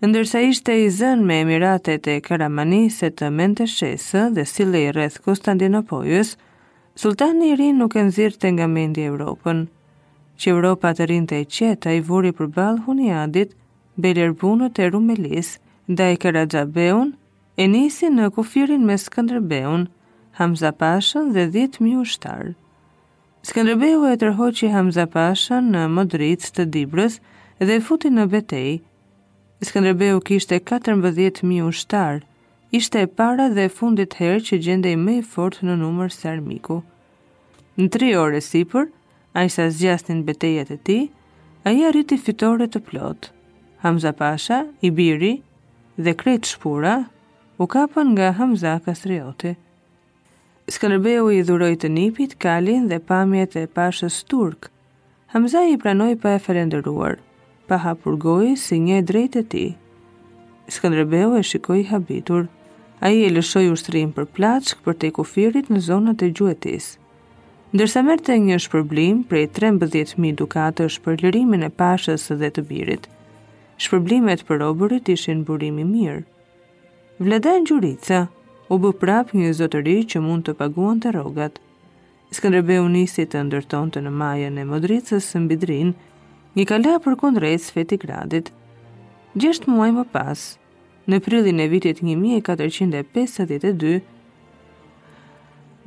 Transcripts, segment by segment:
Ndërsa ishte i zënë me emiratet e Karamanisë e të Menteshesë dhe sillej rreth Kostandinopojës, sultani i ri nuk e nxirrte nga mendja Evropën. Që Evropa të rrinte e qetë, i vuri përballë Huniadit, bejlerbeun e Rumelisë, Daji Karaxhabeun E nisi në kufirin me Skënderbeun, Hamza Pashën dhe 10.000 ushtarë. Skënderbeu e tërhoqi Hamza Pashën në Modricë të Dibrës dhe e futi në betejë. Skënderbeu kishte 14.000 ushtarë, ishte e para dhe e fundit herë që gjendej më i fort në numër se armiku. Në tri ore sipër, aq sa zgjasnin betejat e tij, ai arriti fitore të plotë. Hamza Pasha, i biri, dhe krejt shpura u kapën nga Hamza Kastrioti. Skënderbeu i dhuroi të nipit kalin dhe pajimet e pashës turk. Hamza i pranoi pa e falënderuar, pa hapur gojë si një e drejtë e tij. Skënderbeu e shikoi habitur. Ai e lëshoi ushtrinë për plaçkë përtej kufirit në zonat e gjuetisë. Ndërsa merrte një shpërblim prej 13000 dukatësh për lirimin e pashës dhe të birit. Shpërblimet për robërit ishin burim i mirë. Vladan Jurica u bë prap një zotëri që mund të paguante rrogat. Skënderbeu nisi të ndërtonte në majën e Modricës, mbi Drin, një kala përkundrejt Sfetigradit. Gjashtë muaj më pas, në prillin e vitit 1452,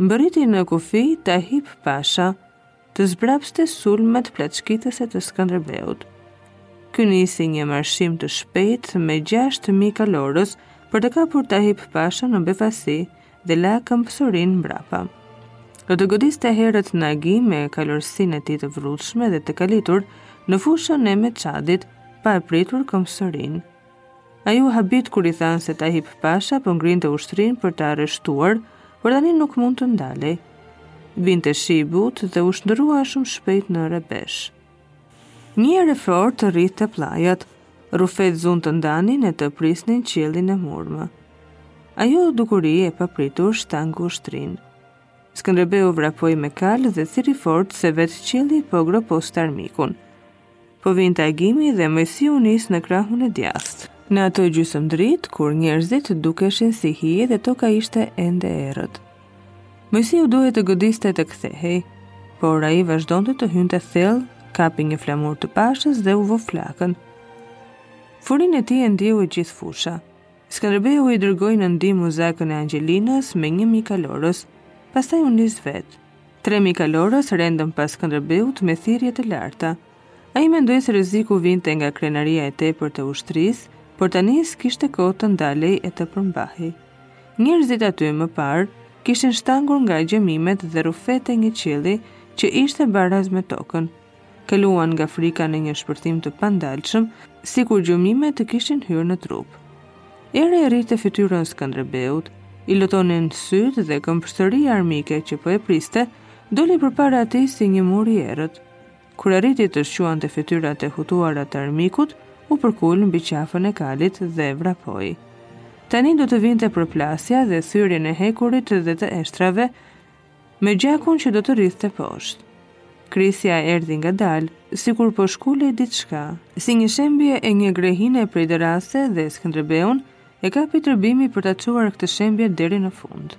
mbërriti në kufi Tahip Pasha, të zbrapste sulmet plaçkitëse të Skënderbeut. Ky nisi një marshim të shpejtë me 6000 kalorës për të kapur Tahip Pashën në befasi dhe la këmbësorinë mbrapa. Do të godiste herët në agim me kalorësinë e tij të vrullshme dhe të kalitur në fushën e Meçadit, pa e pritur këmbësorinë. Ai u habit kur i thanë se Tahip Pasha po ngrinte ushtrinë për të rreshtuar, por tani nuk mund të ndalej. Binte shi i butë dhe u shndërrua shumë shpejt në rrebesh. Një erë e fortë rrihte pllajat, rrufetë zunë të ndanin e të prisnin qiellin e murrmë. Ajo dukuri e papritur shtangu ushtrinë. Skënderbeu vrapoi me kalë dhe thirri fort se vetë qielli po groposte armikun. Po vinte agimi dhe Moisiu u nis në krahun e djathtë. Në atë gjysëm dritë, kur njerëzit dukeshin si hije dhe toka ishte ende e errët, Moisiu duhej të godiste e të kthehej, por ai vazhdonte të hynte thellë, kapi një flamur të pashës dhe u vë flakën. Furinë e tij e ndjeu e gjithë fusha. Skënderbeu i dërgoi në ndihmë Muzakën e Angjelinës me një mijë kalorës. Pastaj u nis vetë. Tre mijë kalorës rendën pas Skënderbeut me thirrje të larta. Ai mendoi se rreziku vinte nga krenaria e tepërt e ushtrisë, por tani s'kishte kohë të ndalej e të përmbahej. Njerëzit aty, më parë, kishin shtangur nga gjemimet dhe rrufetë e një qielli që ishte baraz me tokën. kaluan nga frika në një shpërthim të pandalshëm, sikur gjëmimet të kishin hyrë në trup. Era i rrihte fytyrën Skënderbeut, i lotonin sytë dhe këmbësoria armike që po e priste, doli përpara tij si një mur i errët. Kur arriti të shquante fytyrat e hutuara të armikut, u përkull mbi qafën e kalit dhe vrapoi. Tani do të vinte përplasja dhe thyerja e hekurit dhe e eshtrave, Me gjakun që do të rridhte poshtë. Krisja erdhi ngadalë, sikur po shkulej diçka. Si një shembje e një grehine prej dërrase dhe Skënderbeun e kapi tërbimi për ta çuar këtë shembje deri në fund.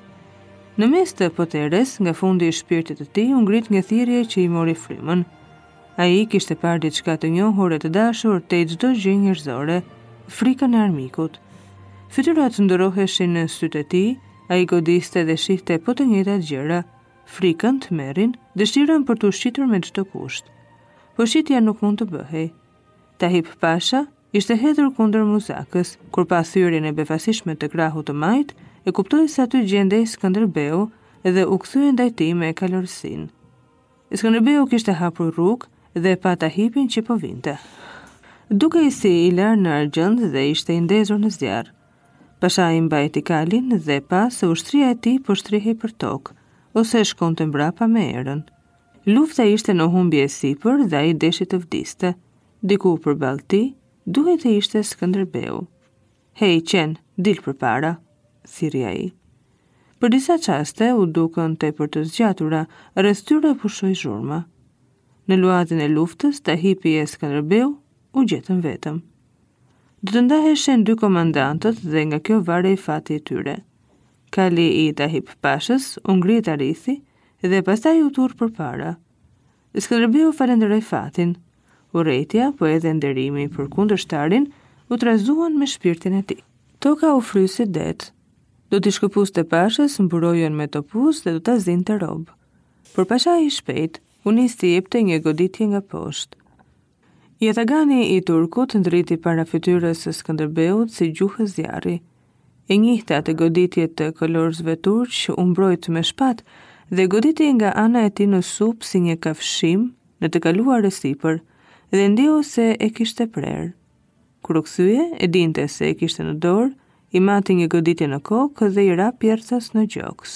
Në mes të poteres, nga fundi i shpirtit të tij u ngrit një thirrje që i mori frymën. Ai kishte parë diçka të njohur e të dashur te çdo gjë njerëzore, frikën e armikut. Fytyrat ndërroheshin në sytë e tij, Ai godiste dhe shihte po të njëjtat gjëra, frikën, tmerrin, dëshirën për t'u shqitur me çdo kusht. Po shqitja nuk mund të bëhej. Tahip Pasha ishte hedhur kundër Muzakës, kur pa thyerjen e befasishme të krahut të majtë, e kuptoi se aty gjendej Skënderbeu dhe u kthye ndaj tij me kalorësinë. Skënderbeu kishte hapur rrugë dhe pa Tahipin që po vinte. Dukej si i larë në argjënd dhe ishte i ndezur në zjarr. Pashai mbajti kalin dhe pa se ushtria e tij po shtrihej për tokë, ose shkonte mbrapa me erën. Lufta ishte në humbje e sipër dhe ai deshi të vdiste. Diku përballë tij, duhej të ishte Skënderbeu. Hej, qen, dil përpara, thirri ai. Për disa çaste u dukën tepër të zgjatura, rreth tyre pushoi zhurma. Në luadhin e luftës, Tahipi e Skënderbeu, u gjetën vetëm. Do të ndesheshin dy komandantët dhe nga kjo varej fati i tyre. Kali i Tahip Pashës u ngrit arrithi dhe pastaj u turr përpara. Skënderbeu falënderoi fatin. Urrejtja, po edhe nderimi për kundërshtarin, u trazuan me shpirtin e tij. Toka u frysi det. Do t'i shkëpuste pashës mburojën me topus dhe do ta zinte rob. Por pashai shpejt u nis t'i jepte një goditje nga poshtë. Jatagani i turkut ndriti para fytyrës së Skënderbeut si gjuhë zjarri. E njihte atë goditje të kalorësve turq, u mbrojt me shpatë dhe goditi nga ana e tij në sup si një kafshim në të kaluar e sipër dhe ndjeu se e kishte prerë. Kur u kthye, e dinte se e kishte në dorë, i mati një goditje në kokë dhe i ra pjerrtas në gjoks.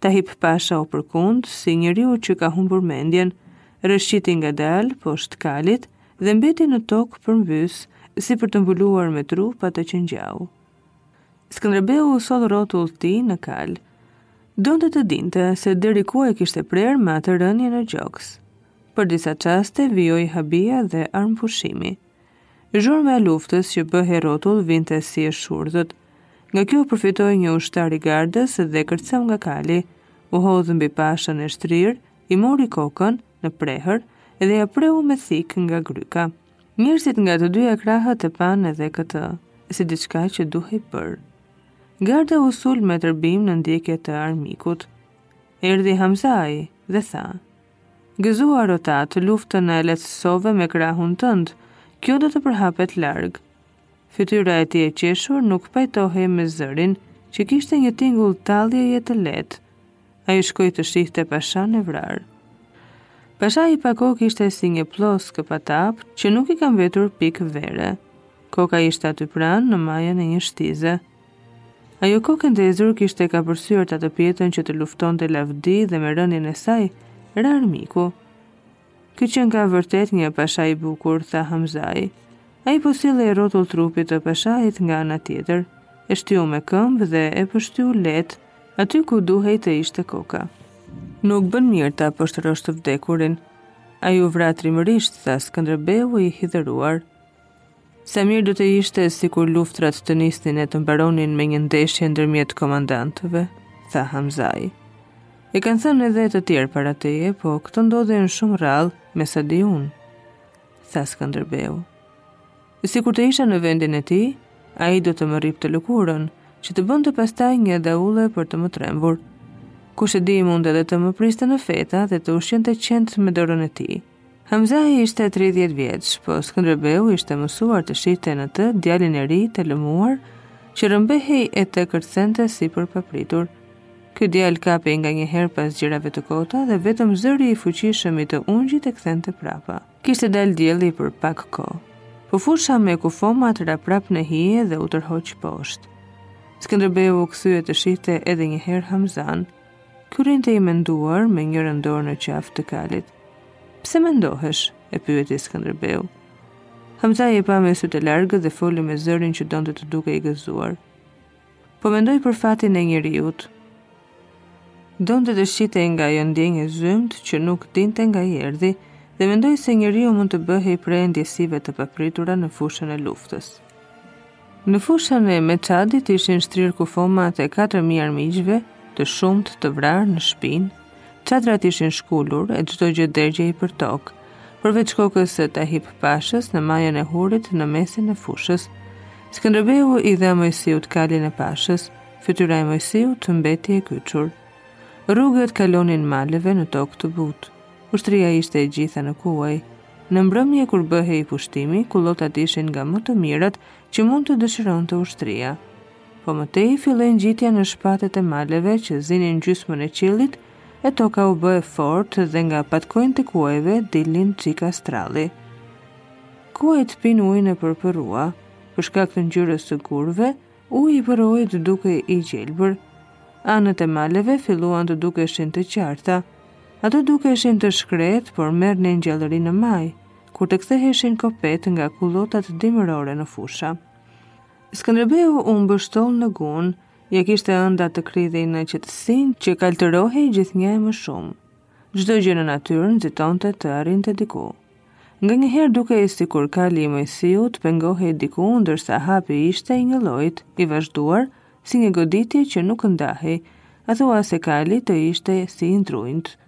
Tahip Pasha u përkund si njeriu që ka humbur mendjen, rrëshqiti ngadalë poshtë kalit dhe mbeti në tokë përmbys, si për të mbuluar me trup atë që ngjau. Skënderbeu u soll rrotull tij në kalë. Donte të dinte se deri ku e kishte prerë me atë rënie në gjoks. Për disa çaste vijoi habia dhe armëpushimi. Zhurma e luftës që bëhej rrotull vinte si e shurdhët. Nga kjo përfitoi një ushtar i gardës dhe kërceu nga kali. U hodh mbi pashanë e shtrirë, i mori kokën në prehër dhe ia preu me thikë nga gryka. Njerëzit nga të dyja krahët e panë edhe këtë, si diçka që duhej bërë. Garda u sul me tërbim në ndjekje të armikut. Erdhi Hamzai dhe tha, Gëzuar rotat, luftën na e lehtësove me krahun tënd, kjo do të përhapet larg. Fytyra e tij e qeshur nuk pajtohej me zërin, që kishte një tingull talljeje të lehtë. Ai shkoi të shihte pashanë e vrarë. Pashai pa kokë ishte si një ploskë pa tapë që nuk i ka mbetur pikë vere. Koka ishte aty pranë në majën e një shtize. Ajo kokë e ndezur kishte kapërcyer tatëpjetën që të luftonte lavdi dhe me rënien e saj, ra armiku. Ky qenka vërtet një pasha i bukur, tha Hamzai. Ai po sillej rrotull trupit të pashait nga ana tjetër, e shtyu me këmbë dhe e pështyu lehtë aty ku duhej të ishte koka. Nuk bën mirë ta poshtërosh të vdekurin. Ai u vra trimërisht, tha Skënderbeu i hidhëruar. Sa mirë do të ishte sikur luftërat të nisnin e të mbaronin me një ndeshje ndërmjet komandantëve, tha Hamzai. E kanë thënë edhe të tjerë para teje, po këto ndodhin shumë rrallë me sa di unë, tha Skënderbeu. Sikur të isha në vendin e tij, ai do të më rripte lëkurën, që të bënte pastaj një daulle për të më trembur. Kushedi mund edhe të më priste në feta dhe të ushqente qentë me dorën e tij. Hamzai ishte 30 vjeç, po Skënderbeu ishte mësuar të shihte në të djalin e ri të lëmuar, që rrëmbehej e të kërcente si për papritur. Ky djalë kapej nganjëherë pas gjërave të kota dhe vetëm zëri i fuqishëm i të ungjit e kthente prapa. Kishte dalë dielli për pak kohë. Po fusha me kufomat ra prapë në hije dhe u tërhoq poshtë. Skënderbeu u kthye të shihte edhe një herë Hamzan, Ky rrinte i menduar me njërën dorë në qafë të kalit. Pse mendohesh? e pyeti Skënderbeu. Hamzai e pa me sy të largët dhe foli me zërin që donte të dukej i gëzuar. Po mendoj për fatin e njeriut. Donte të shqitej nga ajo ndjenjë e zymtë që nuk dinte nga i erdhi dhe mendoi se njeriu mund të bëhej pre e ndjesive të papritura në fushën e luftës. Në fushën e Meçadit ishin shtrirë kufomat e katër mijë armiqve, të shumtë të vrarë në shpinë. Çadrat ishin shkulur e çdo gjë dergjej përtokë, përveç kokës së Tahip Pashës në majën e hurit në mesin e fushës. Skënderbeu i dha Moisiut kalin e Pashës, fytyra e Moisiut mbeti e kyçur. Rrugët kalonin maleve në tokë të butë. Ushtria ishte e gjitha në kuaj, Në mbrëmje kur bëhej pushtimi, kullotat ishin nga më të mirat që mund të dëshironte ushtria. Po më tej filloi ngjitja në shpatet e maleve që zinin gjysmën e qiellit, e toka u bë e fortë dhe nga patkonjtë e kuajve dilnin çika stralli. Kuajt pinë ujë në përrua, për shkak të ngjyrës së gurëve, Uji i përroit dukej i gjelbër. Anët e maleve filluan të dukeshin të qarta. Ato dukeshin të shkretë, por merrnin gjallëri në maj, kur të ktheheshin kopetë nga kullotat dimërore në fusha. Skënderbeu u mbështoll në gunë, ia kishte ënda të kridhej në qetësinë që kaltërohej gjithnjë e më shumë. Çdo gjë në natyrë nxitonte të arrinte diku. Nganjëherë dukej sikur kali i Moisiut pengohej diku ndërsa hapi ishte i njëllojtë, i vazhduar, si një goditje që nuk ndahej, a thua se kali të ishte si i ndrojtur.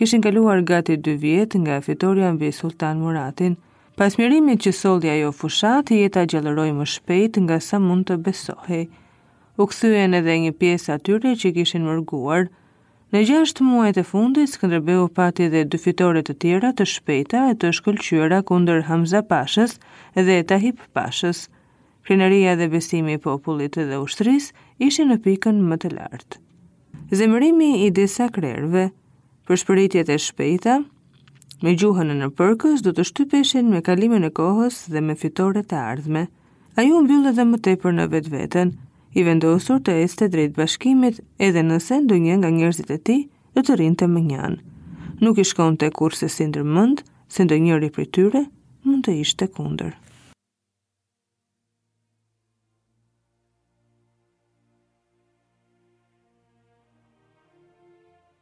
Kishin kaluar gati dy vjet nga fitoria mbi Sultan Muratin. Pas mjerimit që solli ajo fushatë, jeta gjallëroi më shpejt nga sa mund të besohej. U kthyen edhe një pjesë e atyre që kishin mërguar, Në gjashtë muajt e fundit, Skënderbeu pati edhe dy fitore të tjera të shpejta e të shkëlqyera kundër Hamza Pashës dhe Tahip Pashës. Krenaria dhe besimi i popullit dhe ushtrisë ishin në pikën më të lartë. Zemërimi i disa krerëve, pëshpëritjet e shpejta, me gjuhën e nëpërkës do të shtypeshin me kalimin e kohës dhe me fitoret e ardhme. Ai u mbyll edhe më tepër në vetveten, i vendosur të ecte drejt bashkimit edhe nëse ndonjë nga njerëzit e tij do të rrinte mënjanë. Nuk i shkonte kurrsesi ndërmend se ndonjëri prej tyre mund të ishte kundër.